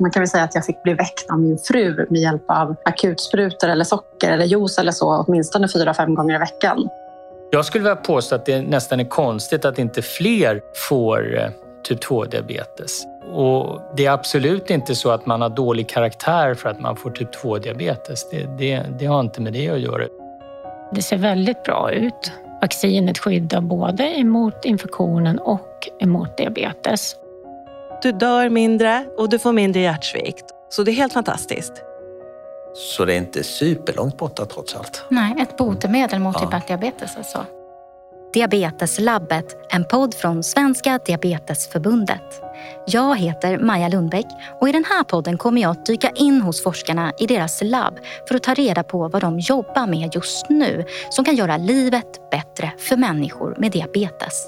Man kan väl säga att jag fick bli väckt av min fru med hjälp av akutsprutor eller socker eller juice eller så åtminstone fyra, fem gånger i veckan. Jag skulle vilja påstå att det nästan är konstigt att inte fler får eh, typ 2-diabetes. Och det är absolut inte så att man har dålig karaktär för att man får typ 2-diabetes. Det, det, det har inte med det att göra. Det ser väldigt bra ut. Vaccinet skyddar både emot infektionen och emot diabetes. Du dör mindre och du får mindre hjärtsvikt. Så det är helt fantastiskt. Så det är inte superlångt borta trots allt. Nej, ett botemedel mot Ja. typ diabetes alltså. Diabeteslabbet, en podd från Svenska Diabetesförbundet. Jag heter Maja Lundbäck och i den här podden kommer jag att dyka in hos forskarna i deras labb för att ta reda på vad de jobbar med just nu som kan göra livet bättre för människor med diabetes.